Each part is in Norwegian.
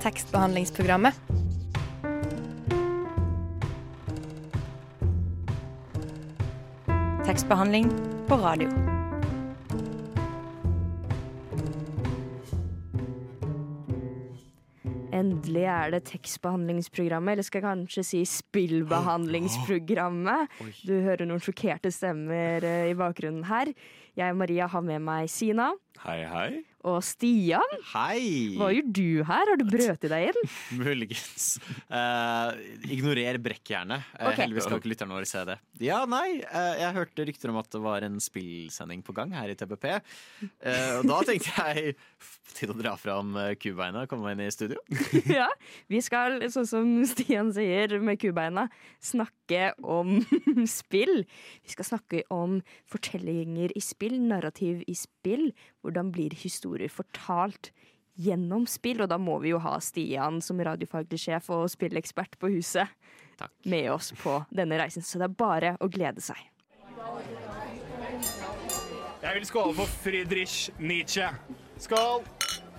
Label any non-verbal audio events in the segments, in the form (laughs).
tekstbehandlingsprogrammet. Tekstbehandling på radio. Endelig er det tekstbehandlingsprogrammet, eller skal jeg kanskje si spillbehandlingsprogrammet. Du hører noen sjokkerte stemmer eh, i bakgrunnen her. Jeg og Maria har med meg Sina Hei, hei. Og Stian. Hei! Hva gjør du her? Har du brøt i deg inn? (laughs) Muligens. Uh, ignorer brekk gjerne. Eh, Ok. Heldigvis kan ikke lytterne våre se det. Ja, nei, uh, jeg hørte rykter om at det var en spillsending på gang her i TBP. Uh, og da tenkte jeg til å dra fram kubeina og komme meg inn i studio. (laughs) ja. Vi skal, sånn som Stian sier med kubeina, snakke om (laughs) spill. Vi skal snakke om fortellinger i spill, narrativ i spill. Hvordan blir historier fortalt gjennom spill? Og da må vi jo ha Stian som radiofaglig sjef og spillekspert på huset Takk. med oss på denne reisen. Så det er bare å glede seg. Jeg vil skåle for Friedrich Nietzsche. Skål!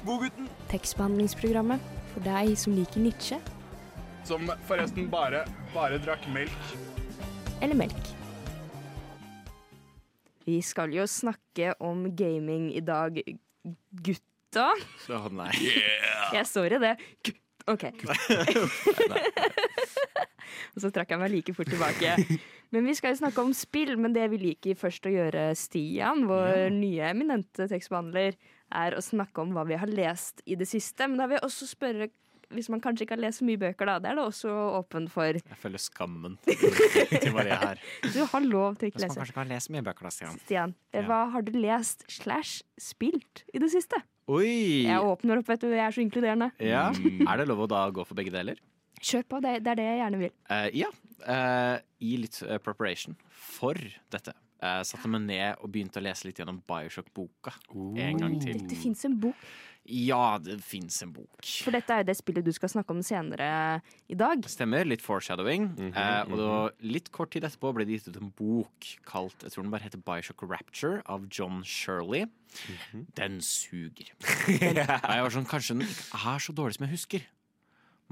Godgutten. Tekstbehandlingsprogrammet for deg som liker Nietzsche Som forresten bare, bare drakk melk. eller melk. Vi skal jo snakke om gaming i dag, gutta. Å nei. Jeg står i det. Gutt. OK. (laughs) Og så trakk jeg meg like fort tilbake. Men vi skal jo snakke om spill, men det vi liker først å gjøre, Stian, vår nye eminente tekstbehandler, er å snakke om hva vi har lest i det siste. Men da vil jeg også spørre, hvis man kanskje ikke har lest så mye bøker, da, det er det også åpen for. Jeg føler skammen til Maria her. (laughs) Du har lov til å ikke Hvis man lese. kanskje kan lese mye bøker, da, Stian. Stian, eh, Ja. hva har du lest slash spilt i det siste? Oi! Jeg åpner opp, vet du. Jeg er så inkluderende. Ja. Er det lov å da gå for begge deler? Kjør på, det, det er det jeg gjerne vil. Uh, ja. Uh, I litt uh, preparation for dette. Jeg satte meg ned og begynte å lese litt gjennom Bioshock-boka en gang til. Det fins en bok, Ja, det fins en bok. for dette er jo det spillet du skal snakke om senere i dag. Stemmer. Litt foreshadowing. Eh, og da, litt kort tid etterpå ble det gitt ut en bok kalt jeg tror den bare heter Bioshock Rapture av John Shirley. Den suger. (laughs) Jeg var sånn, Kanskje den ikke er så dårlig som jeg husker.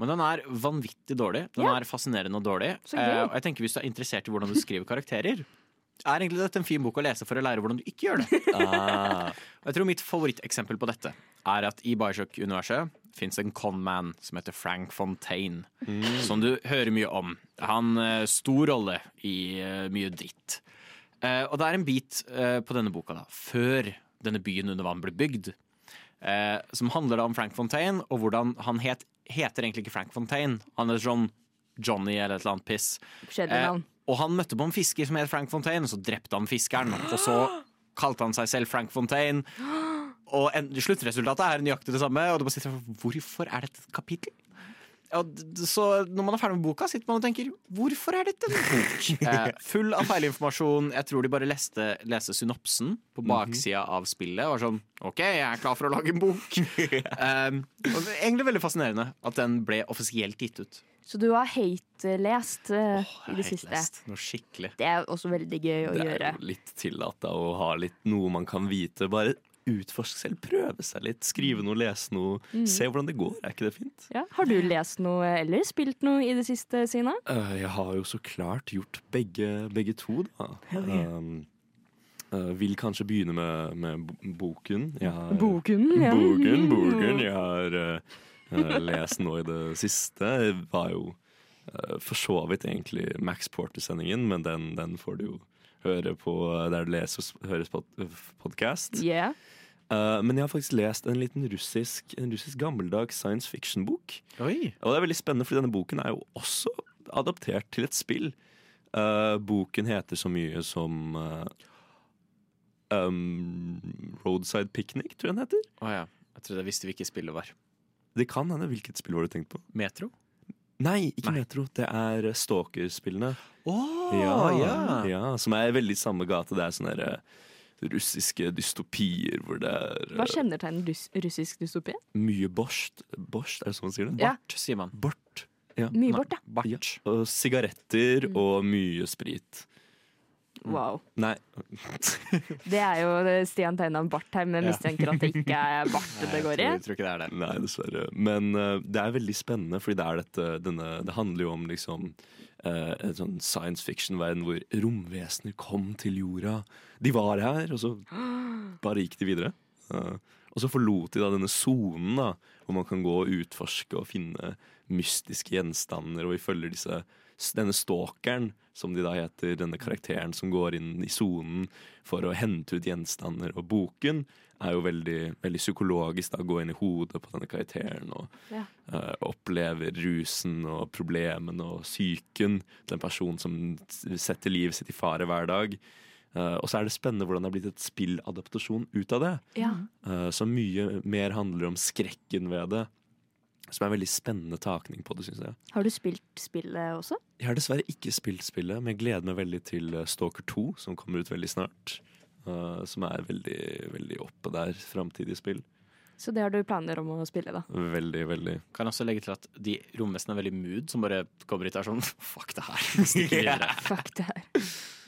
Men den er vanvittig dårlig. Den Ja. er fascinerende og dårlig. Så gøy. Eh, og jeg tenker Hvis du er interessert i hvordan du skriver karakterer, (laughs) er egentlig dette en fin bok å lese for å lære hvordan du ikke gjør det. (laughs) Ah, jeg tror Mitt favoritteksempel på dette er at i Bioshock-universet fins en conman som heter Frank Fontaine. Som du hører mye om. Han uh, Stor rolle i eh, mye dritt. Eh, og det er en bit eh, på denne boka, da, før denne byen under vann ble bygd, eh, som handler da om Frank Fontaine, og hvordan han het, heter egentlig ikke Frank Fontaine. Han heter sånn Johnny eller et eller annet piss. Kjedelig Eh, navn. Og han møtte på en fisker som het Frank Fontaine, og så drepte han fiskeren. Og så kalte han seg selv Frank Fontaine. Og en, sluttresultatet er nøyaktig det samme. Og du bare sitter Hvorfor er dette et kapittel? Ja, så når man er ferdig med boka, sitter man og tenker Hvorfor er dette en bok? (laughs) Eh, full av feilinformasjon. Jeg tror de bare leste, leste synopsen på baksida av spillet. Og var sånn OK, jeg er klar for å lage en bok. (laughs) Eh, egentlig veldig fascinerende at den ble offisielt gitt ut. Så du har hate-lest eh, i det siste. lest Noe skikkelig. Det er også veldig gøy å gjøre. det gjøre. er jo litt tillatt da, å ha litt noe man kan vite. Bare utforske selv, prøve seg litt. Skrive noe, lese noe. Se hvordan det går. Er ikke det fint? Ja. Har du lest noe eller spilt noe i det siste, Sina? Uh, jeg har jo så klart gjort begge, begge to, da. Um, uh, vil kanskje begynne med, med boken. Har, Boken, ja. Boken, boken. (laughs) Jeg har eh, lest nå i det siste. Det var jo eh, for så vidt egentlig Max Porter-sendingen, men den, den får du jo høre på eh, der du leser og høres hører podkast. Yeah. Uh, men jeg har faktisk lest en liten russisk, en russisk gammeldags science fiction-bok. Og det er veldig spennende, fordi denne boken er jo også adaptert til et spill. Uh, boken heter så mye som uh, um, Roadside Picnic, tror jeg den heter. Å ja. Jeg trodde jeg visste hvilket spill det var. Det kan hende. Hvilket spill var det du tenkt på? Metro? Nei, ikke Nei. Metro. Det er Stalker-spillene. Oh, ja, ja, Som er veldig samme gate. Det er sånne der, eh, russiske dystopier hvor det er Hva eh, kjennetegner rus russisk dystopi? mye borst. Borst, er det sånn man sier det? Ja. Bart, sier man. Bort. Ja. Mye bort, ja. Bart. Ja. Og sigaretter Mm. og mye sprit. Wow. Nei, (laughs) Det er jo Stian Teinan en bart men jeg mistenker at det ikke er bart (laughs) det går i. tror, jeg tror ikke det er det. nei, dessverre. Men uh, det er veldig spennende, fordi det, er dette, denne, det handler jo om liksom uh, en sånn science fiction-verden hvor romvesener kom til jorda. De var her, og så (gasps) bare gikk de videre. Uh, og så forlot de da denne sonen, hvor man kan gå og utforske og finne mystiske gjenstander, og vi følger disse, denne stalkeren, som de da heter, denne karakteren som går inn i sonen for å hente ut gjenstander. Og boken er jo veldig, veldig psykologisk, da, gå inn i hodet på denne karakteren og Ja. uh, opplever rusen og problemene og psyken til en person som setter livet sitt i fare hver dag. Uh, og så er det spennende hvordan det er blitt et spilladaptasjon ut av det. Ja. Uh, så mye mer handler om skrekken ved det. Som er en veldig spennende takning på det, syns jeg. Har du spilt spillet også? Jeg har dessverre ikke spilt spillet, men jeg gleder meg veldig til eh, Stalker 2, som kommer ut veldig snart. Uh, som er veldig, veldig oppe der, framtidig spill. Så det har du planer om å spille, da? Veldig, veldig. Kan også legge til at de romvesenene er veldig mood, som bare kommer hit og er sånn (laughs) Fuck det her. (laughs) Fuck det.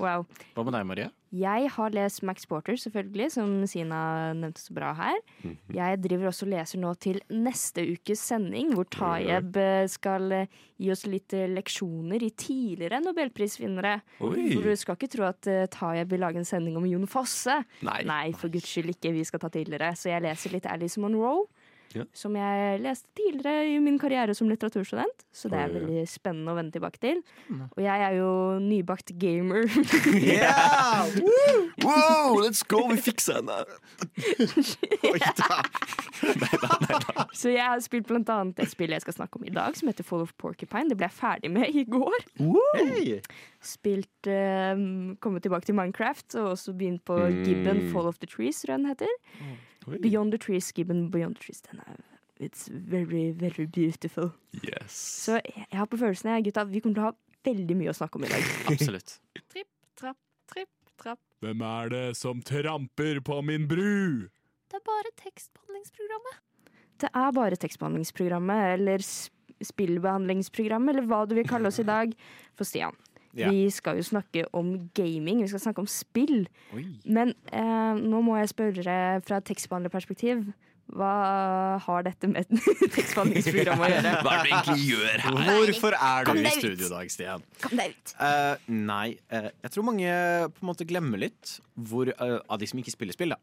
Wow. Hva med deg, Marie? Jeg har lest Max Porter, selvfølgelig, som Sina nevnte så bra her. Mhm. Jeg driver også og leser nå til neste ukes sending, hvor Tayeb eh, skal eh, gi oss litt eh, leksjoner i tidligere nobelprisvinnere. Oi! For du skal ikke tro at Tayeb vil lage en sending om Jon Fosse. Nei. Nei, for guds skyld ikke. Vi skal ta tidligere. Så jeg leser litt Alice Monroe. Ja. Som jeg leste tidligere i min karriere som litteraturstudent. Så det er veldig spennende å vende tilbake til. Og jeg er jo nybakt gamer. (laughs) yeah! Wow, let's go! Vi fiksa henne! (laughs) Så jeg har spilt blant annet et spill jeg skal snakke om i dag, som heter Fall of Porcupine. Det ble jeg ferdig med i går. Hey. Spilt um, Kommet tilbake til Minecraft, og også begynt på Mm. Gibbon Fall of the Trees, tror jeg den heter. Oi. Beyond the Trees, Gibbon Beyond the Trees. Den er It's very, very beautiful. Yes. Så jeg jeg har på følelsen jeg, gutta, vi kommer til å ha veldig mye å snakke om i dag. (laughs) Absolutt. Tripp, trapp, tripp, trapp. Hvem er det som tramper på min bru? Det er bare tekstbehandlingsprogrammet. Det er bare tekstbehandlingsprogrammet, eller sp- spillbehandlingsprogrammet, eller hva du vil kalle oss i dag. For Stian, Ja. vi skal jo snakke om gaming, vi skal snakke om spill. Oi. Men eh, nå må jeg spørre fra et tekstbehandlerperspektiv. Hva har dette med (laughs) tekstbehandlingsprogrammet å gjøre? Hva er det du egentlig gjør her? Hvorfor er du i studio i dag, Stian? Kom deg ut! Uh, nei, uh, jeg tror mange på en måte glemmer litt hvor, uh, av de som ikke spiller spill, da.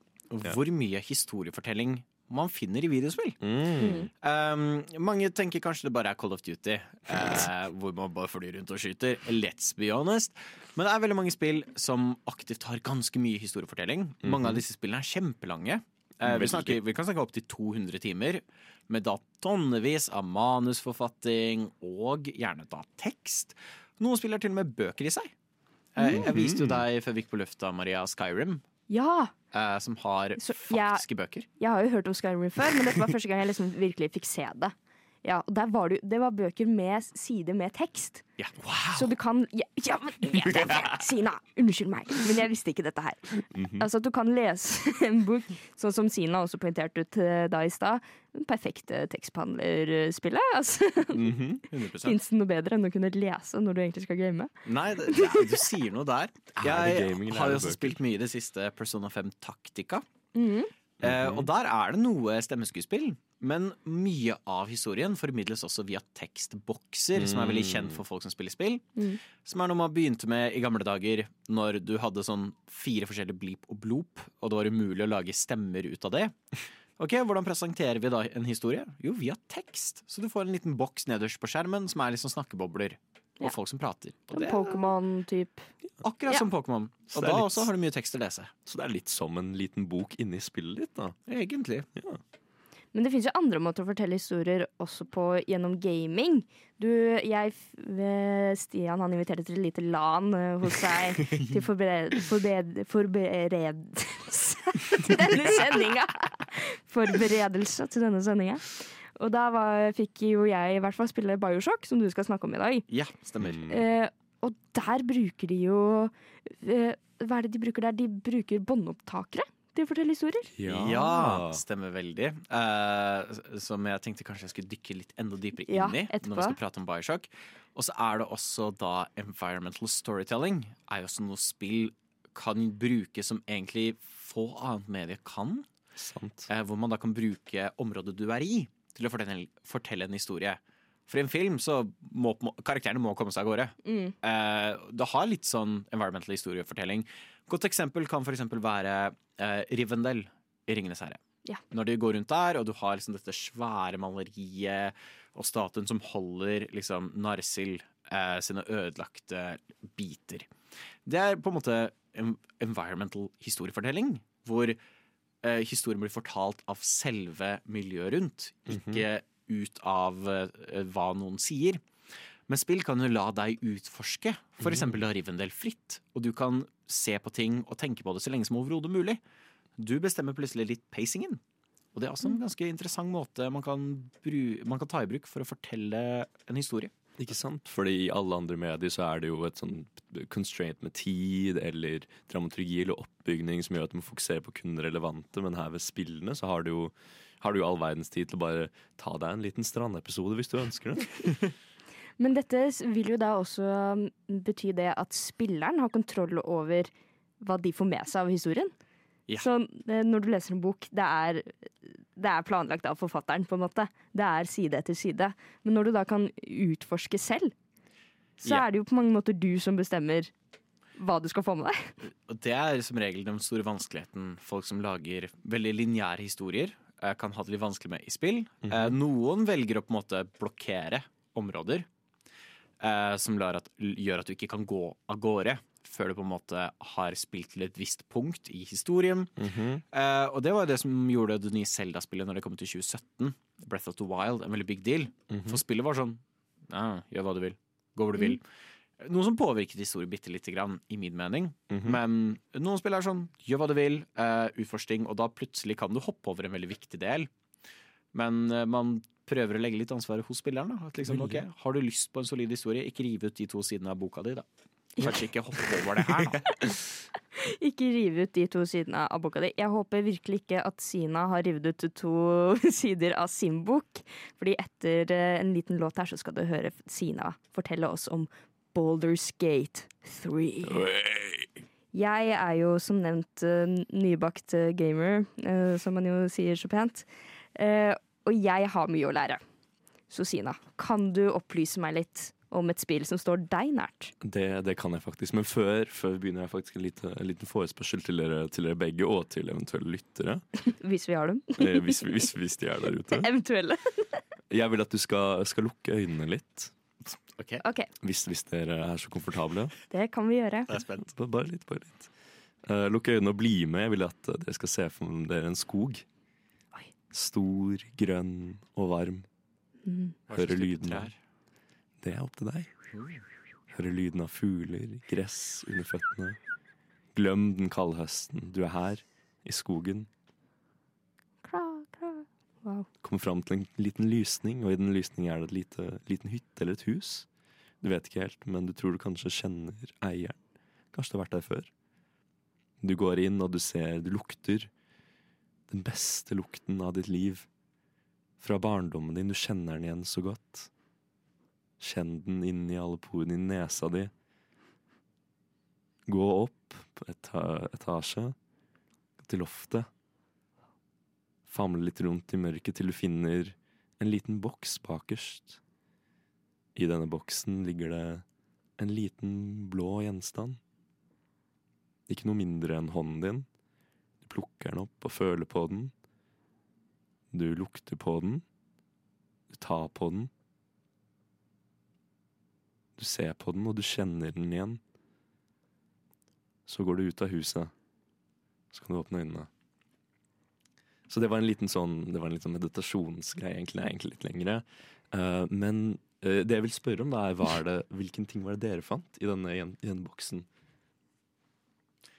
Hvor mye historiefortelling man finner i videospill. Mm. Um, mange tenker kanskje det bare er Call of Duty, uh, (laughs) hvor man bare flyr rundt og skyter. Let's be honest. Men det er veldig mange spill som aktivt har ganske mye historiefortelling. Mange av disse spillene er kjempelange. Uh, vi, snakker, vi kan snakke opp til 200 timer, med da tonnevis av manusforfatting og gjerne da tekst. Noen spill har til og med bøker i seg. Eh, jeg viste jo deg før vi gikk på lufta, Maria, Skyrim, Ja! eh, som har Så jeg- faktiske bøker. Jeg har jo hørt om Skyrim før, men dette var første gang jeg liksom virkelig fikk se det. Ja, og der var det, det var bøker med side med tekst. Ja. wow. Så du kan Ja, ja men (laughs) Sina, unnskyld meg, men jeg visste ikke dette her. Altså at du kan lese (laughs) en bok, sånn som Sina også poengterte ut eh, da i stad. Perfekte tekstbehandlerspillet. (laughs) Altså, Mm 100 Fins det noe bedre enn å kunne lese når du egentlig skal game? Nei, det, det, du sier noe der. Er Jeg har jo også spilt mye i det siste Persona 5 Taktika. Mhm. Eh, og der er det noe stemmeskuespill, men mye av historien formidles også via tekstbokser, som er veldig kjent for folk som spiller spill. Mm. Som er noe man begynte med i gamle dager, når du hadde sånn fire forskjellige blip og blop, og det var umulig å lage stemmer ut av det. Ok, Hvordan presenterer vi da en historie? Jo, via tekst. Så du får en liten boks nederst på skjermen som er liksom snakkebobler. Og Ja. folk som prater. Er Pokémon-type. akkurat Ja. som Pokémon. Og da litt- også har du mye tekst å lese. Så det er litt som en liten bok inni spillet ditt, da. Egentlig. Men det fins jo andre måter å fortelle historier også på gjennom gaming. Du, jeg, eh, Stian han inviterte til et lite LAN eh, hos seg (laughs) til forbered, forbered, forberedelse (laughs) til denne sendinga. Forberedelse til denne sendinga. Og da var, fikk jo jeg i hvert fall spille Bioshock, som du skal snakke om i dag. Ja, stemmer. Mm. Eh, og der bruker de jo eh, Hva er det de bruker der? De bruker båndopptakere til å fortelle historier. Ja, stemmer veldig. Eh, som jeg tenkte kanskje jeg skulle dykke litt enda dypere inn Ja, i når vi skal prate om Bioshock. Og så er det også da environmental storytelling. Er jo også noe spill kan bruke som egentlig få annet medie kan. Sant. Eh, hvor man da kan bruke området du er i, til å fortelle, fortelle en historie. For i en film så må karakterene må komme seg av gårde. Mm. Eh, det har litt sånn environmental historiefortelling. Godt eksempel kan eksempel være eh, Rivendell i Ringenes herre. Ja. Når de går rundt der, og du har liksom dette svære maleriet og statuen som holder liksom Narsil eh, sine ødelagte biter. Det er på en måte en environmental historiefortelling, hvor eh, historien blir fortalt av selve miljøet rundt, ikke ut av eh, hva noen sier. Men spill kan jo la deg utforske for eksempel Rivendel Rivendell fritt, og du kan se på ting og tenke på det så lenge som overhodet mulig. Du bestemmer plutselig litt pacingen. Og det er også en ganske interessant måte man kan, bru man kan ta i bruk for å fortelle en historie. Ikke sant? Fordi i alle andre medier så er det jo et sånn constraint med tid eller dramaturgi eller oppbygning som gjør at du må fokusere på kun relevante, men her ved spillene så har du jo har du jo all verdens tid til å bare ta deg en liten strandepisode hvis du ønsker det. (laughs) Men dette vil jo da også um, bety det at spilleren har kontroll over hva de får med seg av historien. Ja. Så eh, når du leser en bok, det er, det er planlagt av forfatteren, på en måte. Det er side etter side. Men når du da kan utforske selv, så Ja. er det jo på mange måter du som bestemmer hva du skal få med deg. (laughs) Og det er som regel den store vanskeligheten folk som lager veldig lineære historier, eh, kan ha det litt vanskelig med i spill. Eh, Noen velger å på en måte blokkere områder eh, som lar at, gjør at du ikke kan gå av gårde før du på en måte har spilt til et visst punkt i historien. Eh, og det var det som gjorde det nye Zelda-spillet når det kom til 2017, Breath of the Wild, en veldig big deal. For spillet var sånn ja, gjør hva du vil, gå hvor du vil. Noe som påvirket historien bitte lite grann, i min mening. Men noen spill er sånn gjør hva du vil, eh, utforsking, og da plutselig kan du hoppe over en veldig viktig del. Men eh, man prøver å legge litt ansvaret hos spilleren. Da. At liksom, okay, Har du lyst på en solid historie, ikke rive ut de to sidene av boka di, da. Kanskje ikke hoppe over det her, da. (laughs) Ikke rive ut de to sidene av boka di. Jeg håper virkelig ikke at Sina har revet ut to (laughs) sider av sin bok. Fordi etter eh, en liten låt her så skal du høre Sina fortelle oss om Baldur's Gate 3. Jeg er jo som nevnt eh, nybakt eh, gamer, som man jo sier så pent. Og jeg har mye å lære. Så Sina, kan du opplyse meg litt om et spill som står deg nært? Det, det kan jeg faktisk. Men før, før begynner jeg faktisk en, liten, en liten forespørsel til dere, til dere begge, og til eventuelle lyttere. (laughs) Hvis vi har dem. Eh, hvis, hvis, hvis de er der ute. (laughs) Eventuelle. Jeg vil at du skal, skal lukke øynene litt. Ok, Okay. Hvis, hvis dere er så komfortable. det kan vi gjøre. jeg er spent. Bare, litt, bare litt. Uh, lukk øynene og bli med. Jeg vil at dere skal se for dere en skog. Oi. Stor, grønn og varm. Mm. Hører lyden trær? Det er opp til deg. Hører lyden av fugler, gress under føttene. Glem den kalde høsten. Du er her, i skogen. Kommer fram til en liten lysning, og i den lysningen er det et lite, liten hytte eller et hus. Du vet ikke helt, men du tror du kanskje kjenner eieren. Kanskje du har vært der før. Du går inn, og du ser, du lukter den beste lukten av ditt liv. Fra barndommen din. Du kjenner den igjen så godt. Kjenn den inn i alle porene i nesa di. Gå opp på eta etasje, til loftet. Famle litt rundt i mørket til du finner en liten boks bakerst. I denne boksen ligger det en liten blå gjenstand. Ikke noe mindre enn hånden din. Du plukker den opp og føler på den. Du lukter på den. Du tar på den. Du ser på den, og du kjenner den igjen. Så går du ut av huset. Så kan du åpne øynene. Så det var en liten sånn Det var en liten meditasjonsgreie, egentlig, egentlig litt lengre. Uh, men uh, det jeg vil spørre om, da er, hva er det, hvilken ting var det dere fant i denne, i denne boksen?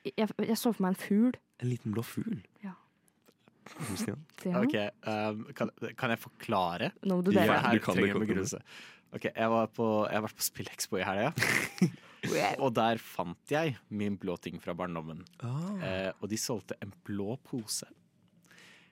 Jeg, jeg så for meg en fugl. En liten blå fugl. Stian? Ja. (laughs) Ok, um, kan, kan jeg forklare? Nå må du dele. Ja, du kan det godt. Ok, jeg, var på, jeg har vært på Spillekspo i helga, (laughs) og der fant jeg min blå ting fra barndommen. Eh, og de solgte en blå pose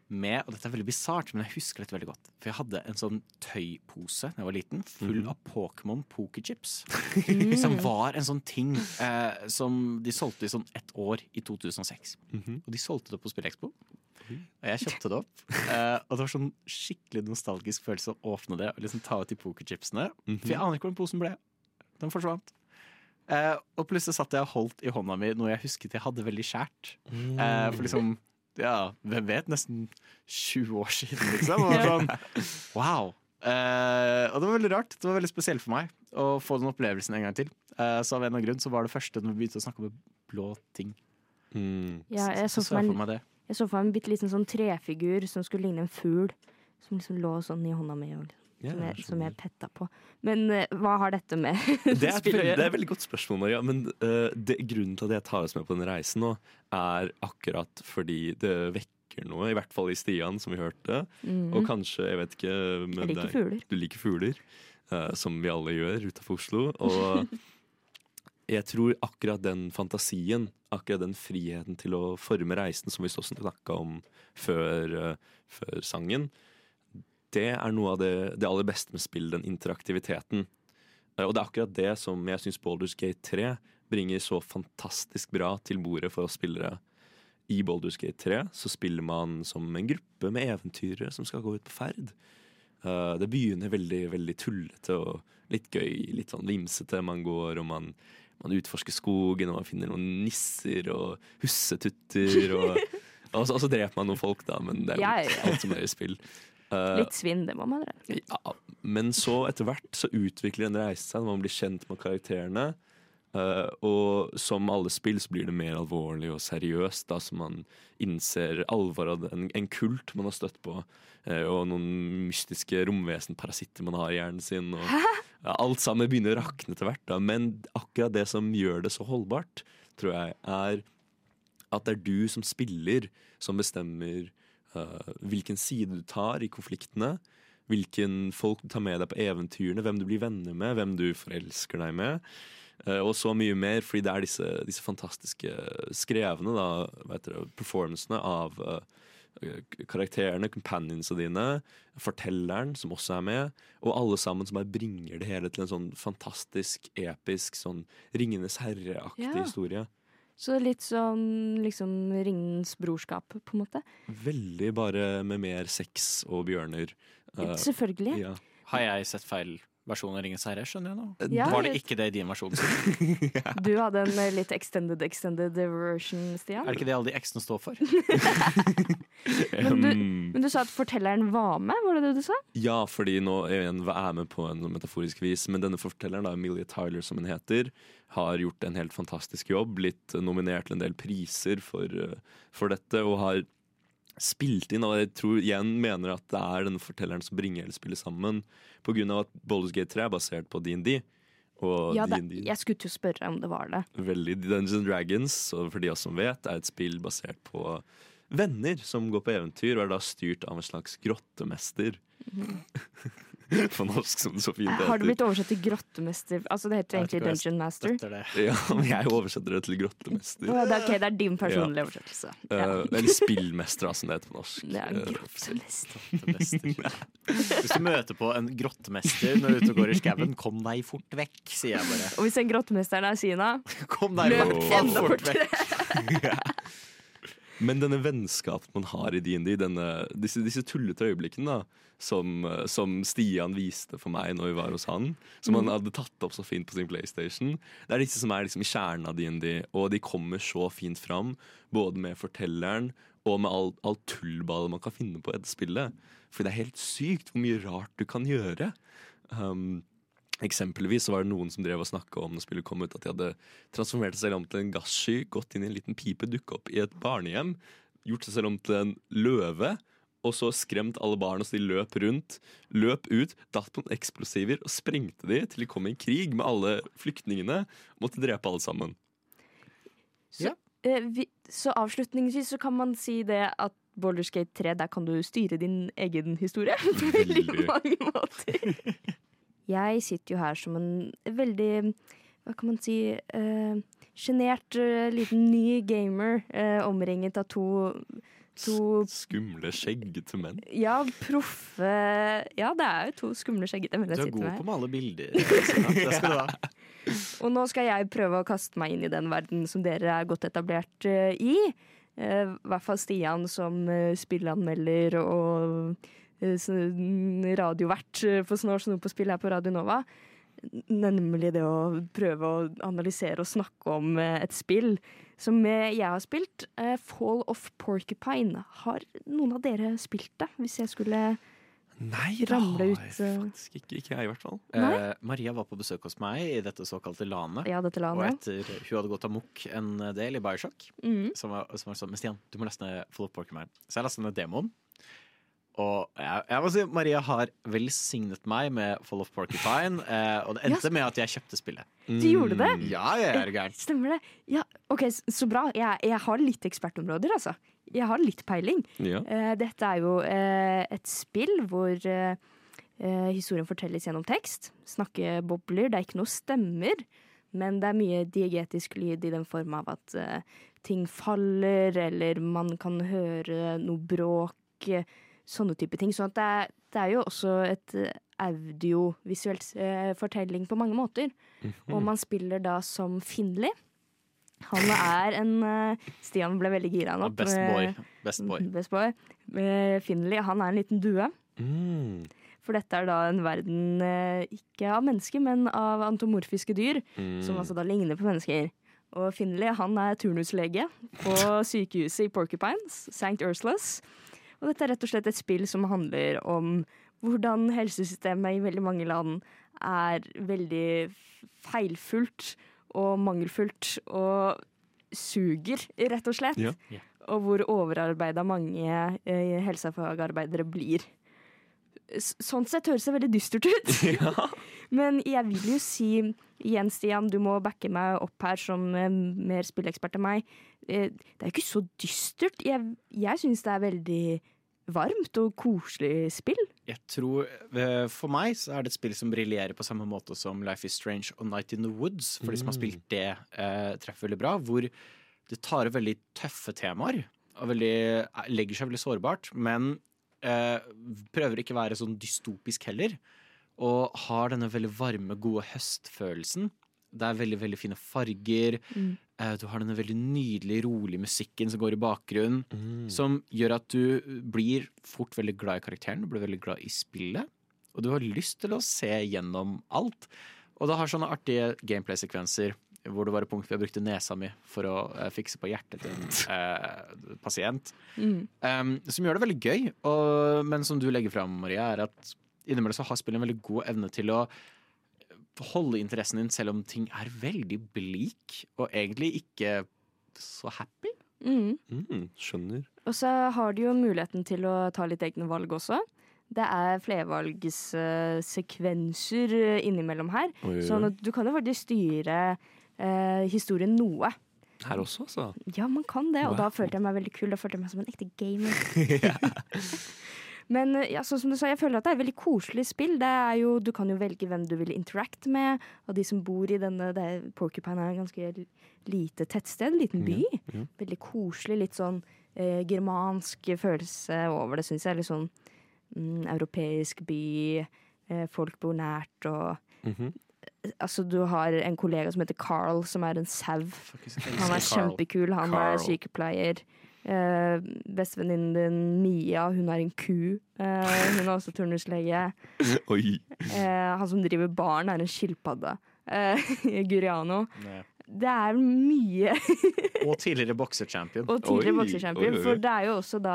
med Og dette er veldig bisart, men jeg husker dette veldig godt. For jeg hadde en sånn tøypose da jeg var liten, full av Pokémon pokerchips. (laughs) Som var en sånn ting eh, som de solgte i sånn ett år i 2006. Og de solgte det på Spillekspo. Og jeg kjøpte det opp. Eh, og det var sånn skikkelig nostalgisk følelse å åpne det og liksom ta ut de pokerchipsene. For jeg aner ikke hvor den posen ble. Den forsvant. Eh, og plutselig satt jeg og holdt i hånda mi noe jeg husket jeg hadde veldig kjært. Eh, for liksom, ja, hvem vet, nesten 20 år siden, liksom. Og sånn, (laughs) wow. Uh, og det var veldig rart. Det var veldig spesielt for meg å få den opplevelsen en gang til. Uh, så av en eller annen grunn så var det første når vi begynte å snakke om blå ting. Mm. Ja, jeg så så så, jeg for meg det. Jeg så for meg en bitte liten sånn trefigur som skulle ligne en fugl. Som liksom lå sånn i hånda mi, og liksom, Ja, som, jeg, som jeg petta på. Men uh, hva har dette med (laughs) Det er, et (laughs) veldig, det er et veldig godt spørsmål, Maria. Men uh, det, grunnen til at jeg tar oss med på den reisen nå, er akkurat fordi det vekker noe. I hvert fall i Stian, som vi hørte. Og kanskje, jeg vet ikke med Mm. Jeg liker fugler. Du liker fugler, uh, som vi alle gjør utafor Oslo. Og (laughs) jeg tror akkurat den fantasien, akkurat den friheten til å forme reisen, som vi så snakka om før, eh, før sangen, det er noe av det, det aller beste med spill, den interaktiviteten. Eh, Og det er akkurat det som jeg syns Baldur's Gate 3 bringer så fantastisk bra til bordet for oss spillere. I Baldur's Gate 3 så spiller man som en gruppe med eventyrere som skal gå ut på ferd. Eh, det begynner veldig veldig tullete og litt gøy, litt sånn vimsete. Man går og man, man utforsker skogen, og man finner noen nisser og hussetutter. Og, (laughs) og, så, og så dreper man noen folk, da, men det er jo Ja, ja, alt som er i spill. Uh, Litt svinn, det må man gjøre. ja, men så etter hvert så utvikler en reise seg når man blir kjent med karakterene. Uh, og som alle spill så blir det mer alvorlig og seriøst, da så man innser alvoret av en, en kult man har støtt på, og noen mystiske romvesenparasitter man har i hjernen sin. Og, ja, alt sammen begynner å rakne etter hvert, da. men akkurat det som gjør det så holdbart, tror jeg, er at det er du som spiller som bestemmer uh, hvilken side du tar i konfliktene. Hvilken folk du tar med deg på eventyrene, hvem du blir venner med, hvem du forelsker deg med. eh, og så mye mer, fordi det er disse, disse fantastiske skrevne da, dere, performancene av eh, karakterene, companionsa dine, fortelleren som også er med, og alle sammen som bare bringer det hele til en sånn fantastisk, episk, sånn Ringenes herre-aktig Ja. historie. Så litt sånn liksom Ringens brorskap, på en måte. Veldig bare med mer sex og bjørner. Eh, Selvfølgelig. ja. Har jeg sett feil versjon av Ringens herre? Skjønner jeg nå. Ja, Var det ikke det i din versjon? (laughs) Du hadde en eh, litt extended extended version, Stian. Er det ikke det alle de x-ene står for? (laughs) Men du, Um, men du sa at fortelleren var med, var det det du sa? Ja, fordi nå er jeg med på en metaforisk vis, men denne fortelleren, da, Emilie Tyler som hun heter, har gjort en helt fantastisk jobb, blitt nominert til en del priser for, eh, for dette, og har spilt inn, og jeg tror igjen mener at det er denne fortelleren som bringer hele spillet sammen, på grunn av at Baldur's Gate 3 er basert på D&D, Ja, det, jeg skulle til å spørre om det var det. veldig Dungeons and Dragons, for de av oss som vet, er et spill basert på venner som går på eventyr, og er da styrt av en slags grottemester. (laughs) (laughs) på norsk, som det så fint heter. Har det blitt oversatt til grottemester? Altså Det heter egentlig Dungeon Master. Ja, men jeg oversetter det til grottemester. Å, det, er, okay, det er din personlige oversettelse. Ja. Uh, eller spillmester, som det heter på norsk. Det er en Eh, grottemester. Grottemester. Hvis du møter på en grottemester når du er ute og går i skauen, kom deg fort vekk, sier jeg bare. Og hvis en grottemester er Kina, Kom deg løp enda fort vekk. (laughs) Men denne vennskapen man har i D&D, disse, disse tullete øyeblikkene da, som, som Stian viste for meg når vi var hos han, som han hadde tatt opp så fint på sin PlayStation, det er disse som er liksom i kjernen av D&D, og de kommer så fint fram, både med fortelleren og med all, all tullballet man kan finne på etter spillet. For det er helt sykt hvor mye rart du kan gjøre. Um, Eksempelvis så var det noen som drev og snakka om når spillet kom ut, at de hadde transformert seg selv om til en gassky, gått inn i en liten pipe, dukka opp i et barnehjem, gjort seg selv om til en løve, og så skremt alle barna så de løp rundt, løp ut, datt på noen eksplosiver og sprengte de til de kom i krig med alle flyktningene, måtte drepe alle sammen. Så, eh, vi, så avslutningsvis så kan man si det at Boulderskate 3, der kan du styre din egen historie (laughs) på Veldig. mange måter. (laughs) Jeg sitter jo her som en veldig, hva kan man si, sjenert uh, uh, liten ny gamer, uh, omringet av to, to Skumle, skjeggete menn. ja, proffe Ja, det er jo to skumle skjeggete menn Du er sitter god på å male bilder. (laughs) Det skal du ha. Og nå skal jeg prøve å kaste meg inn i den verden som dere er godt etablert eh, i. Eh, I hvert fall Stian som uh, spilleanmelder og radiovert uh, for Snål Snop på spill her på Radio Nova. Nemlig det å prøve å analysere og snakke om eh, et spill som eh, jeg har spilt. eh, Fall of Porcupine. Har noen av dere spilt det? Hvis jeg skulle Nei, jeg eh. faktisk ikke. Ikke jeg, i hvert fall. Eh, Maria var på besøk hos meg i dette såkalte lanet. Ja, dette Og etter hun hadde gått amok en del i Bioshock, Mm. som var, som var sånn Men Stian, du må laste ned Full of Porcupine. Så jeg lastet ned demoen. Og jeg, jeg må si Maria har velsignet meg med Fall of Porcupine, (laughs) eh, og det endte med at jeg kjøpte spillet. Du gjorde det? Ja, jeg er gæren. Stemmer det? Ja, ok, Så bra. Jeg, jeg har litt ekspertområder, altså. Jeg har litt peiling. Ja. Eh, dette er jo eh, et spill hvor eh, eh, historien fortelles gjennom tekst. Snakkebobler. Det er ikke noe stemmer, men det er mye diegetisk lyd i den form av at eh, ting faller, eller man kan høre noe bråk. Eh, Sånne type ting. Så at det, er, det er jo også et eh, audiovisuelt eh, fortelling på mange måter. Og man spiller da som Finley. Han er en eh, Stian ble veldig gira nå. Best boy. Best boy. Best boy. Eh, Finley, han er en liten due. Mm. For dette er da en verden eh, ikke av mennesker, men av antomorfiske dyr. Mm. Som altså da ligner på mennesker. Og Finley han er turnuslege på sykehuset i Porcupines, St. Ursulas. Og dette er rett og slett et spill som handler om hvordan helsesystemet i veldig mange land er veldig feilfullt og mangelfullt og suger, rett og slett. Ja. Ja. Og hvor overarbeida mange eh, helsefagarbeidere blir. S sånn sett høres det veldig dystert ut. (laughs) Men jeg vil jo si igjen, Stian, du må backe meg opp her som eh, mer spillekspert enn meg. Eh, det er jo ikke så dystert. Jeg, jeg syns det er veldig varmt og koselig spill. Jeg tror, eh, For meg så er det et spill som briljerer på samme måte som Life is Strange og Night in the Woods. For de som har spilt det, eh, treffer veldig bra. Hvor det tar opp veldig tøffe temaer. Og veldig, legger seg veldig sårbart. Men eh, prøver ikke å være sånn dystopisk heller. Og har denne veldig varme, gode høstfølelsen. Det er veldig veldig fine farger. Mm. du har denne veldig nydelige, rolige musikken som går i bakgrunnen. Mm. Som gjør at du blir fort veldig glad i karakteren, du blir veldig glad i spillet. Og du har lyst til å se gjennom alt. Og det har sånne artige gameplay-sekvenser hvor det var et punkt hvor jeg brukte nesa mi for å eh, fikse på hjertet til en eh, pasient. Um, som gjør det veldig gøy, og, men som du legger fram, Maria, er at innimellom så har spillet en veldig god evne til å holde interessen din selv om ting er veldig bleak, og egentlig ikke så happy. Mm. Mm, skjønner. Og så har du jo muligheten til å ta litt egne valg også. Det er flervalgssekvenser eh, innimellom her. Oi, oi, Sånn at du kan jo faktisk styre eh, historien noe. Her også, altså. Ja, man kan det, og da Wow. følte jeg meg veldig kul. Da følte jeg meg som en ekte gamer. (laughs) (laughs) Men eh, ja, sånn som du sa, jeg føler at det er et veldig koselig spill. Det er jo, du kan jo velge hvem du vil interacte med, og de som bor i denne det Porcupine er et ganske lite tettsted, en liten by. ja. Veldig koselig, litt sånn eh, germansk følelse over det, syns jeg. Litt sånn mm, europeisk by, eh, folk bor nært og Mhm. Altså, du har en kollega som heter Carl, som er en sau. Han er kjempekul, han Carl. er sykepleier. Uh, Bestevenninnen din Mia, hun er en ku. Eh, hun er også turnuslege. (laughs) Oi. Eh, han som driver baren, er en skilpadde. Eh, (laughs) Guriano. Nei. Det er mye (laughs) Og tidligere bokserchampion. Og tidligere boksechampion bokserchampion. For det er jo også da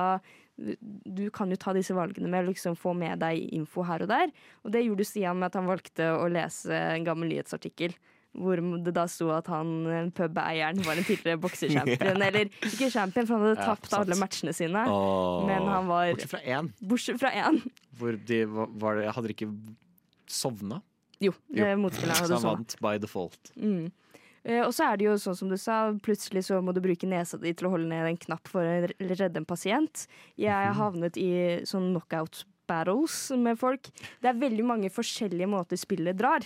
Du kan jo ta disse valgene med å liksom få med deg info her og der. Og det gjorde Stian med at han valgte å lese en gammel nyhetsartikkel. Hvor det da sto at han pubeieren var en tidligere bokserchampion. (laughs) Eller ikke champion, for han hadde Ja, tapt sant. alle matchene sine. Åh. Men han var Bortsett fra én, Bortsett fra én. hvor de var, var det, hadde de ikke sovna. Jo, Jo. motspilleren hadde sovna. Så han vant by default. Mm. Eh, og så er det jo sånn som du sa, plutselig så må du bruke nesa di til å holde ned en knapp for å redde en pasient. Jeg har havnet i sånn knockout battles med folk. Det er veldig mange forskjellige måter spillet drar.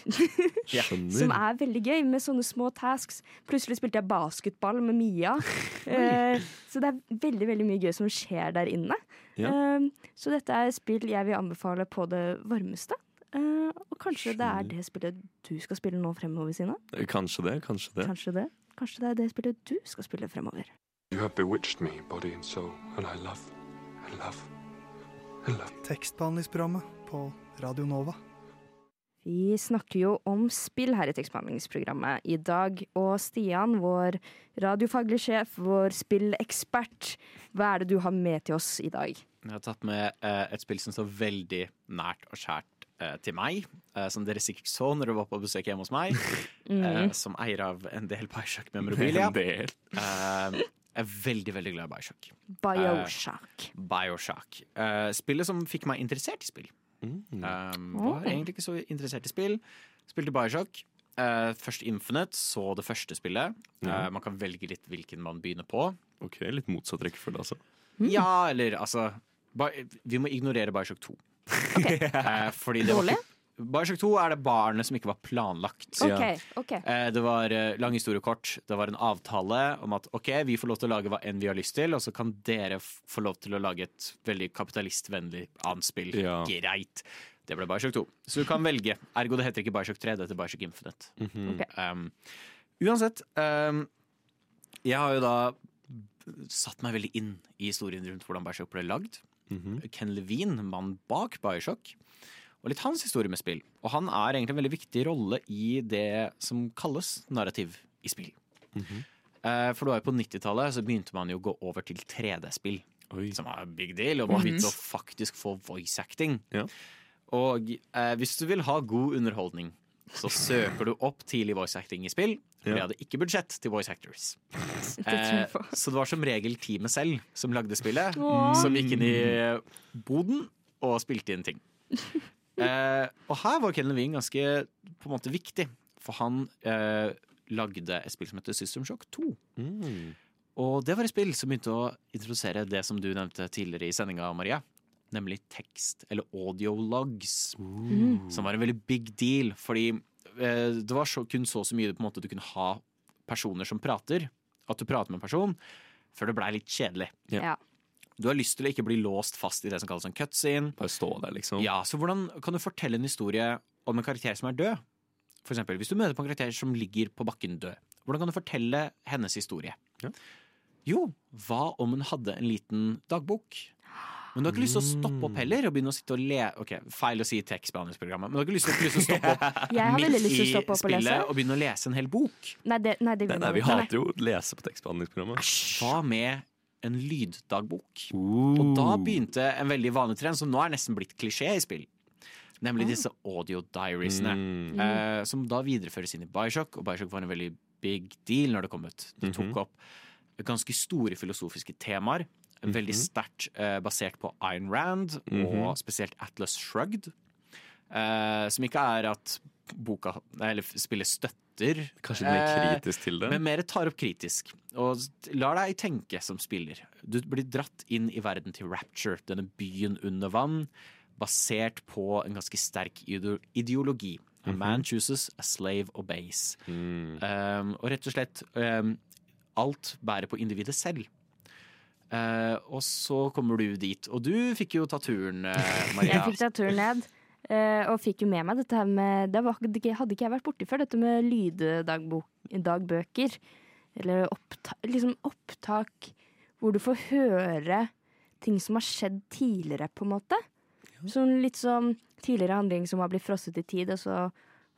(laughs) Som er veldig gøy, med sånne små tasks. Plutselig spilte jeg basketball med Mia. (laughs) Uh, så det er veldig veldig mye gøy som skjer der inne. Ja. Uh, så dette er spill jeg vil anbefale på det varmeste. Uh, og kanskje det er det spillet du skal spille nå fremover, Sina? Kanskje det, kanskje det. Kanskje det? Kanskje det er det spillet du skal spille fremover? You have bewitched me, body and soul, and I love, I love, and. Tekstbehandlingsprogrammet på Radio Nova. Vi snakker jo om spill her i tekstbehandlingsprogrammet i dag. Og Stian, vår radiofaglig sjef, vår spillekspert, hva er det du har med til oss i dag? Jeg har tatt med eh, et spill som står veldig nært og kjært eh, til meg. eh, som dere sikkert så når dere var på besøk hjemme hos meg. (laughs) mm. som eier av en del Bioshock-memorabilia. Jeg er veldig, veldig glad i Bioshock. Bioshock. Bioshock. Uh, spillet som fikk meg interessert i spill. Mm. Um, var egentlig ikke så interessert i spill. Spilte Bioshock. Uh, først Infinite, så det første spillet. Eh, man kan velge litt hvilken man begynner på. Ok, Litt motsatt rekkefølge, altså. Ja, eller altså Vi må ignorere Bioshock 2. (laughs) Eh, fordi det var ikke- Bioshock 2 er det barnet som ikke var planlagt. Ja. OK. ok Eh, Det var eh, lang historie kort. Det var en avtale om at ok, vi får lov til å lage hva enn vi har lyst til, og så kan dere få lov til å lage et veldig kapitalistvennlig annet spill. Ja. Greit. Det ble Bioshock 2. Så du kan velge. Ergo det heter ikke Bioshock 3, det heter Bioshock Infinite. Mm -hmm. okay. Um, uansett. Um, jeg har jo da satt meg veldig inn i historien rundt hvordan Bioshock ble lagd. Mhm. Ken Levine, mannen bak Bioshock, og litt hans historie med spill. Og han er egentlig en veldig viktig rolle i det som kalles narrativ i spill. Mm -hmm. For det var jo på 90-tallet så begynte man jo å gå over til 3D-spill, som var en big deal, og man begynte å faktisk få voice acting. Ja. Og eh, hvis du vil ha god underholdning, så søker du opp tidlig voice acting i spill. For de hadde ikke budsjett til voice actors. (laughs) Eh, så det var som regel teamet selv som lagde spillet, som gikk inn i boden og spilte inn ting. (laughs) Eh, og her var Ken Levine ganske på en måte viktig, for han eh, lagde et spill som heter System Shock 2. Mm. Og det var et spill som begynte å introdusere det som du nevnte tidligere i sendinga, Maria. Nemlig tekst, eller audio logs, mm. Som var en veldig big deal, fordi eh, det var så, kun så og så mye på en måte du kunne ha personer som prater. At du prater med en person, før det blei litt kjedelig. Ja. Du har lyst til å ikke bli låst fast i det som kalles en cutscene. Bare stå der, liksom. Ja, så hvordan kan du fortelle en historie om en karakter som er død? For eksempel, hvis du møter på en karakter som ligger på bakken død, hvordan kan du fortelle hennes historie? Ja. Jo, hva om hun hadde en liten dagbok? Men du har ikke lyst til å stoppe opp heller og begynne å sitte og le Ok, feil å si tekstbehandlingsprogrammet, men du har ikke lyst til, å stoppe opp Jeg midt lyst til å (laughs) i opp og lese. spillet og begynne å lese en hel bok. Nei, det, nei, det Nei, nei, vi hater jo å lese på tekstbehandlingsprogrammet. Hva med en lyddagbok? Uh. Og da begynte en veldig vanlig trend, som nå er nesten blitt klisjé i spill. Nemlig disse audio diariesene. Mm. Eh, som da videreføres inn i Bioshock, og Bioshock var en veldig big deal når det kom ut. Det tok Mhm. opp ganske store filosofiske temaer. Veldig Mhm. sterkt eh, basert på Ayn Rand, Mhm. og spesielt Atlas Shrugged. Eh, som ikke er at boka, eller spillet støtter Kanskje litt mer eh, kritisk til det. men mer tar opp kritisk. Og lar deg tenke som spiller. Du blir dratt inn i verden til Rapture, denne byen under vann, basert på en ganske sterk ideologi. A man chooses, a slave obeys. Mm. Um, og rett og slett um, Alt bærer på individet selv. Uh, og så kommer du dit. Og du fikk jo ta turen, (laughs) uh, Maria. Jeg fikk ta turen ned. Eh, og fikk jo med meg dette her med Det var, hadde ikke jeg vært borti før, dette med lyddagbøker. Eller opptak, liksom opptak hvor du får høre ting som har skjedd tidligere, på en måte. Sånn litt som tidligere handling som har blitt frosset i tid, og så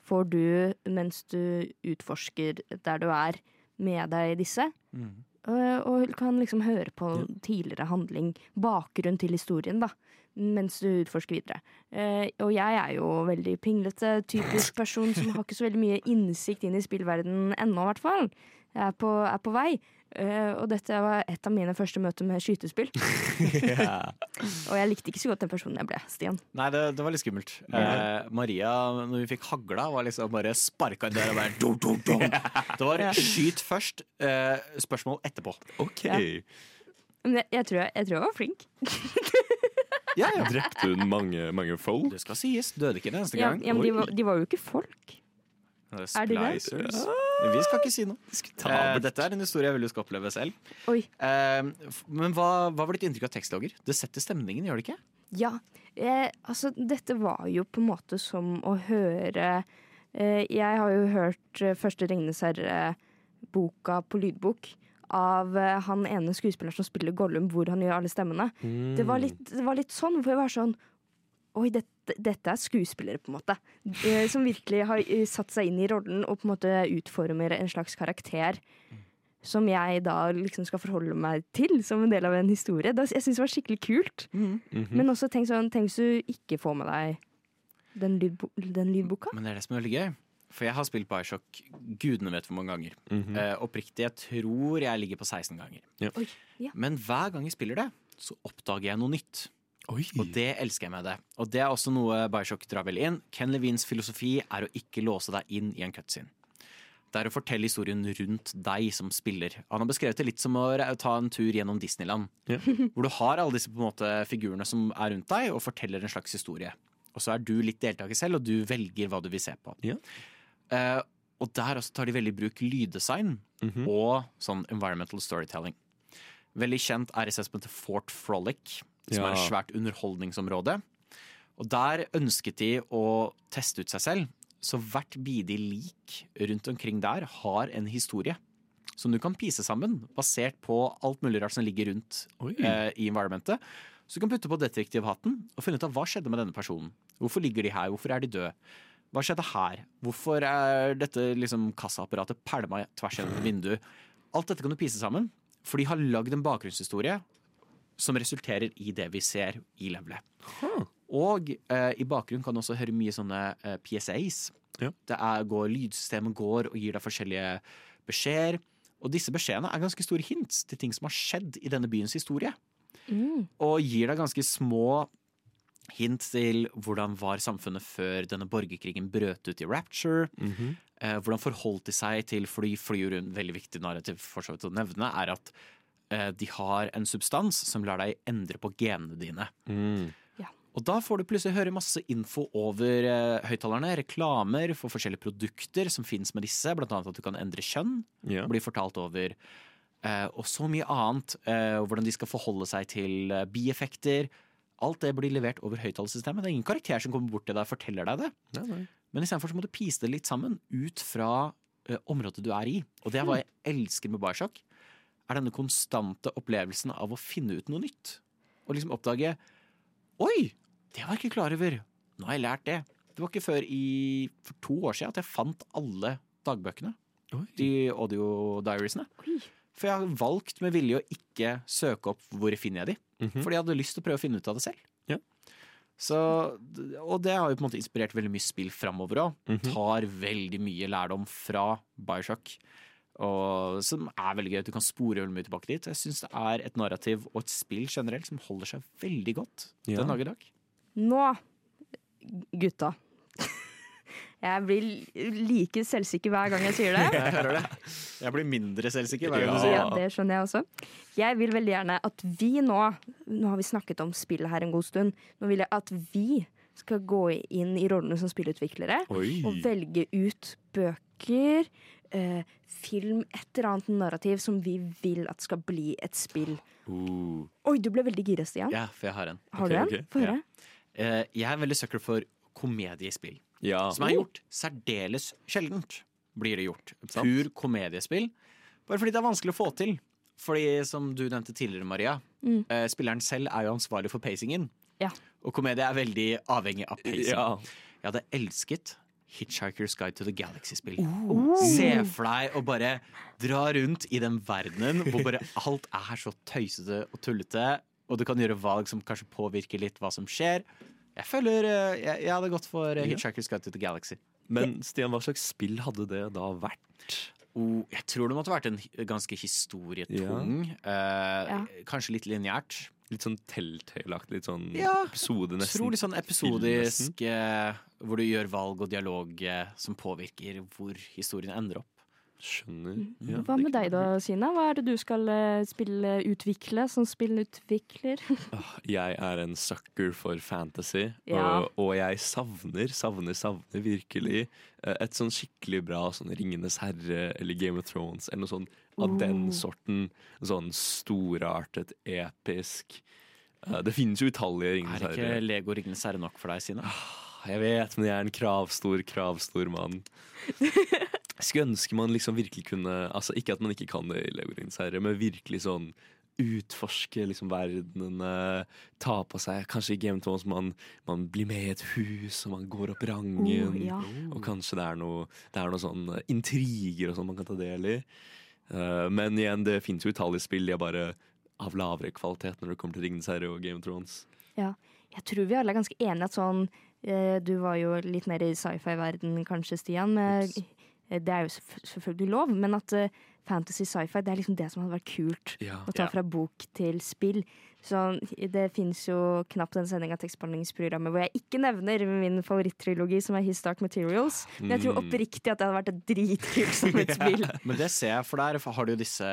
får du, mens du utforsker der du er, med deg disse. Mm. Og, og kan liksom høre på tidligere handling, bakgrunn til historien, da. Mens du utforsker videre. Eh, og jeg er jo veldig pinglete, typisk person som har ikke så veldig mye innsikt inn i spillverdenen ennå, i hvert fall. jeg er på, er på vei. Eh, og dette var et av mine første møter med skytespill. (laughs) Og jeg likte ikke så godt den personen jeg ble, Stian. Nei, det, det var litt skummelt. Eh, Maria, når vi fikk hagla, var liksom bare sparka inn døra og bare dum, dum, dum. (laughs) Det var skyt først, eh, spørsmål etterpå. OK. Ja. Men jeg, jeg, tror jeg, jeg tror jeg var flink. (laughs) Ja, ja. Drepte hun mange, mange folk? Det skal sies. Døde ikke en eneste Ja, gang. ja, men de, var, de var jo ikke folk. Det Er de det? Vi skal ikke si noe. Eh, dette er en historie jeg vil du skal oppleve selv. Oi. Eh, men hva, hva var ditt inntrykk av tekstlogger? Det setter stemningen, gjør det ikke? Ja, eh, altså dette var jo på en måte som å høre eh, Jeg har jo hørt eh, Første Ringenes herre-boka på lydbok av eh, han ene skuespilleren som spiller Gollum, hvor han gjør alle stemmene. Det, var litt, det var litt sånn, for jeg var sånn Oi, dette, dette er skuespillere, på en måte. Eh, som virkelig har eh, satt seg inn i rollen og på en måte utformer en slags karakter. Som jeg da liksom skal forholde meg til som en del av en historie. Det, jeg syns det var skikkelig kult. Mhm. Men også tenk sånn, tenk hvis du ikke får med deg den, lydbo den lydboka. Men det er det som er veldig gøy. For jeg har spilt Bioshock gudene vet hvor mange ganger. Mhm. Eh, oppriktig, jeg tror jeg ligger på 16 ganger. Ja. Oi, ja. Men hver gang jeg spiller det, så oppdager jeg noe nytt. Oi. Og det elsker jeg med det. Og det er også noe Bioshock drar vel inn. Ken Levins filosofi er å ikke låse deg inn i en cutscene. Det er å fortelle historien rundt deg som spiller. Han har beskrevet det litt som å ta en tur gjennom Disneyland. Ja. (laughs) Hvor du har alle disse på en måte, figurene som er rundt deg, og forteller en slags historie. Og så er du litt deltaker selv, og du velger hva du vil se på. Ja. Eh, og der også tar de veldig i bruk lyddesign Mhm. og sånn environmental storytelling. Veldig kjent er SS-en til Fort Frolic, som Ja. er et svært underholdningsområde. Og der ønsket de å teste ut seg selv, så hvert bidig lik rundt omkring der har en historie. Som du kan pise sammen, basert på alt mulig rart som ligger rundt eh, i environmentet. Så du kan putte på detektivhatten og finne ut av hva skjedde med denne personen. Hvorfor ligger de her? Hvorfor er de døde? Hva skjedde her? Hvorfor er dette liksom, kassaapparatet pælma tvers gjennom vinduet? Alt dette kan du pise sammen, for de har lagd en bakgrunnshistorie som resulterer i det vi ser i levelet. Og eh, i bakgrunnen kan du også høre mye sånne eh, PSAs. Ja. Det er, går, lydsystemet går og gir deg forskjellige beskjeder. Og disse beskjedene er ganske store hints til ting som har skjedd i denne byens historie. Og gir deg ganske små hint til hvordan var samfunnet før denne borgerkrigen brøt ut i Rapture. Mhm. Eh, hvordan forholdt de seg til fly? Fly gjorde en veldig viktig narrativ for så vidt å nevne, er at eh, de har en substans som lar deg endre på genene dine. Mm. Og da får du plutselig høre masse info over eh, høyttalerne. Reklamer for forskjellige produkter som finnes med disse, blant annet at du kan endre kjønn. Ja. Blir fortalt over. Eh, og så mye annet. eh, hvordan de skal forholde seg til eh, bieffekter. Alt det blir levert over høyttalersystemet. Det er ingen karakter som kommer bort til deg og forteller deg det. Nei, nei. Men istedenfor så må du pise det litt sammen ut fra eh, området du er i. Og det er hva jeg elsker med Bioshock. Er denne konstante opplevelsen av å finne ut noe nytt. Og liksom oppdage Oi! Det var jeg ikke klar over. Nå har jeg lært det. Det var ikke før i, for to år siden at jeg fant alle dagbøkene. Oi. De audio-diariesene. For jeg har valgt med vilje å ikke søke opp hvor finner jeg de. Mhm. Fordi jeg hadde lyst til å prøve å finne ut av det selv. Ja. Så, og det har jo på en måte inspirert veldig mye spill framover òg. Mhm. Tar veldig mye lærdom fra Bioshock. Og, som er veldig gøy. Du kan spore veldig mye tilbake dit. Jeg syns det er et narrativ og et spill generelt som holder seg veldig godt Ja. den dag i dag. Nå, gutta. Jeg blir like selvsikker hver gang jeg sier det. (laughs) Jeg hører det. Jeg blir mindre selvsikker hver gang du sier det. Ja, det. skjønner jeg også. Jeg vil veldig gjerne at vi nå Nå har vi snakket om spillet her en god stund. Nå vil jeg at vi skal gå inn i rollene som spillutviklere Oi. og velge ut bøker, eh, film, et eller annet narrativ som vi vil at skal bli et spill. Uh. Oi, du ble veldig gira, Stian. Ja, for jeg har en. Har okay, du en? Okay. Få høre. Eh, Jeg er veldig sucker for komediespill. Ja. Som er gjort særdeles sjeldent, blir det gjort. Sant. Pur komediespill. Bare fordi det er vanskelig å få til. Fordi, som du nevnte tidligere, Maria, Mm. eh, spilleren selv er jo ansvarlig for pacingen. Ja. Og komedie er veldig avhengig av pacing. ja. Jeg hadde elsket Hitchhiker's Guide to the Galaxy-spill. Oh. Se for deg å bare dra rundt i den verdenen hvor bare alt er så tøysete og tullete, og du kan gjøre valg som kanskje påvirker litt hva som skjer. Jeg føler eh, Jeg, jeg hadde gått for eh, Hitchhiker's Guide to the Galaxy. Men Stian, hva slags spill hadde det da vært? Oh, jeg tror det måtte vært en ganske historietung. eh, Ja. Kanskje litt lineært. Litt sånn Telltale-aktig. Litt sånn Ja, episode nesten. Tror litt sånn episodisk, eh, hvor du gjør valg og dialog eh, som påvirker hvor historien ender opp. Skjønner. Mm. Ja, Hva med deg da, Sina? Hva er det du skal eh, spille utvikle som spillutvikler? (laughs) Jeg er en sucker for fantasy, Ja. og, og jeg savner, savner, savner virkelig eh, et sånn skikkelig bra sånn Ringenes herre eller Game of Thrones eller noe sånn av den Oh. sorten. Sånn storartet, episk. Eh, Det finnes jo utallige Ringenes Er ikke. Lego Ringenes herre nok for deg, Sina? Jeg vet, men jeg er en kravstor, kravstor mann. (laughs) Skulle ønske man liksom virkelig kunne Altså Ikke at man ikke kan det i Lego Ringenes herre, men virkelig sånn utforske liksom verdenene, ta på seg Kanskje i Game Thrones man, man blir med i et hus, og man går opp rangen. Oh, ja. Og kanskje det er noe, det er noe sånn intriger og sånn man kan ta del i. Uh, men igjen, det fins jo utallige spill. De er bare av lavere kvalitet når det kommer til Ringenes herre og Game of Thrones. Ja, Jeg tror vi alle er ganske enige at sånn eh, Du var jo litt mer i sci-fi-verden kanskje, Stian. Med eh, det er jo selvfølgelig lov, men at eh, fantasy sci-fi det er liksom det som hadde vært kult Ja. å ta Ja. fra bok til spill. Så det fins jo knapt en sending av tekstbehandlingsprogrammet hvor jeg ikke nevner min favorittrilogi, som er His Dark Materials. Men jeg tror Mm. oppriktig at det hadde vært et dritkult som (laughs) et spill. Men det ser jeg, for der har du jo disse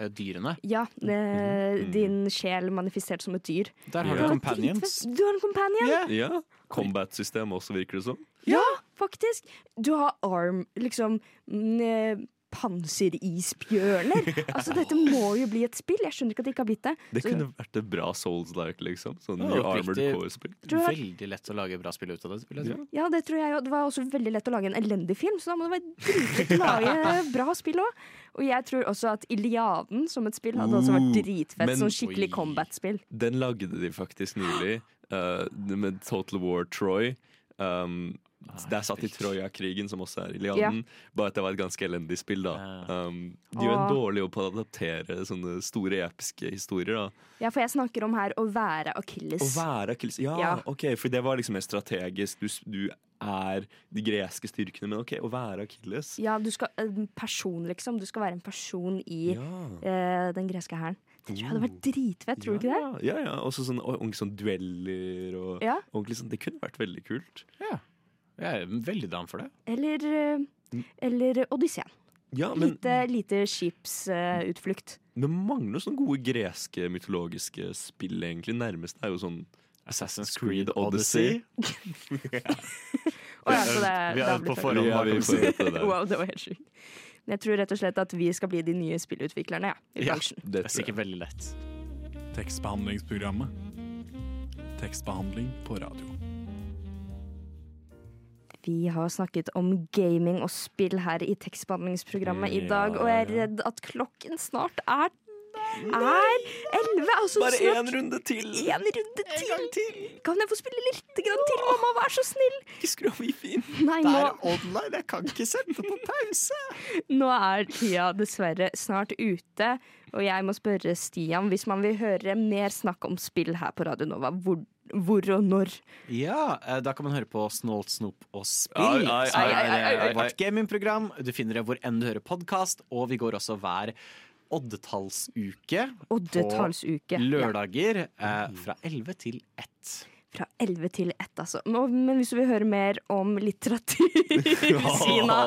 eh, dyrene. Ja, eh, din sjel manifestert som et dyr. Der har Ja. du companions. Du har en companion! Yeah. Ja. Combat-system også, virker det som. Ja, faktisk. Du har arm, liksom mm, eh, Panserisbjørner. (laughs) Altså, dette må jo bli et spill. Jeg skjønner ikke at det ikke har blitt det. Det Så- kunne vært et bra Souls-like, liksom. Sånn Ja. Armored Core-spill. Veldig lett å lage bra spill ut av det. Vil jeg si. Ja, det tror jeg jo. Det var også veldig lett å lage en elendig film, så da må det være dritlett å lage (laughs) bra spill òg. Og jeg tror også at Iliaden som et spill hadde også vært Uh, dritfett. men- Sånn skikkelig combat-spill. Den lagde de faktisk nylig, uh, med Total War Troy. Um, det er satt i Troja-krigen, som også er Iliaden. Bare at det var et ganske elendig spill. da um, De gjør en dårlig jobb på å adaptere sånne store, episke historier. da Ja, for jeg snakker om her å være Å være Achilles Ja, Ja. ok, for det var liksom mer strategisk. Du, du er de greske styrkene, men ok, å være Achilles Ja, du skal En person, liksom. Du skal være en person i Ja. uh, den greske hæren. Det tror jeg hadde vært dritfett, tror du ikke det? Ja, ja, ja. Også sånn, ordentlig sånn dueller og Ja. ordentlig sånn, Det kunne vært veldig kult. Jeg er veldig down for det. Eller, eh, Mm. eller Odysseen. Ja, men Lite, lite skipsutflukt. det mangler sånne gode greske mytologiske spill, egentlig. Nærmest er jo sånn Assassin's Creed Odyssey. Odyssey. ja. oh, ja, så det, Vi det er på forhånd Ja, vi det. (laughs) Wow, det var helt sjukt. Men jeg tror rett og slett at vi skal bli de nye spillutviklerne ja, i Ja. bransjen. Det Det er sikkert veldig lett. Tekstbehandlingsprogrammet. Tekstbehandling på radio. Vi har snakket om gaming og spill her i tekstbehandlingsprogrammet i dag, og jeg er redd at klokken snart er er elleve. Altså Bare én runde til! en runde til. Kan jeg få spille litt grann til, mamma? Vær så snill. Ikke skru av wifien! Det nå, online, jeg kan ikke sette på pause! nå er tida dessverre snart ute. Og jeg må spørre Stian, hvis man vil høre mer snakk om spill her på Radio Nova, hvor, hvor og når? Ja, eh, da kan man høre på Snålt, snop og spill. Ai, ai, ai, er, Vårt gamingprogram. Du finner det hvor enn du hører podkast, og vi går også hver oddetallsuke Oddetallsuke. på lørdager eh, fra 11 til 1. fra 11 til 1, altså. Men men hvis du vil høre mer om litteratur, (laughs) Sina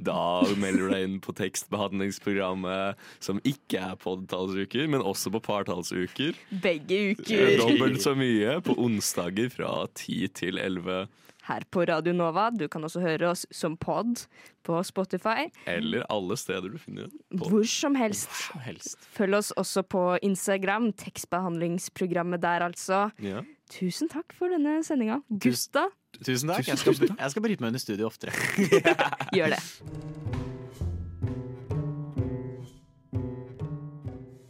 Da melder du deg inn på tekstbehandlingsprogrammet som ikke er på oddetallsuker, men også på partallsuker. Begge Eh, uker Dobbelt så mye på onsdager fra 10 til 11. her på Radio Nova. Du kan også høre oss som pod på Spotify. Eller alle steder du finner den. Hvor som helst. Som helst. Følg oss også på Instagram. Tekstbehandlingsprogrammet der, altså. Ja. Tusen takk for denne sendinga. Gusta. Tusen takk. Jeg skal, jeg skal bryte meg under studiet studio oftere. (laughs) gjør det.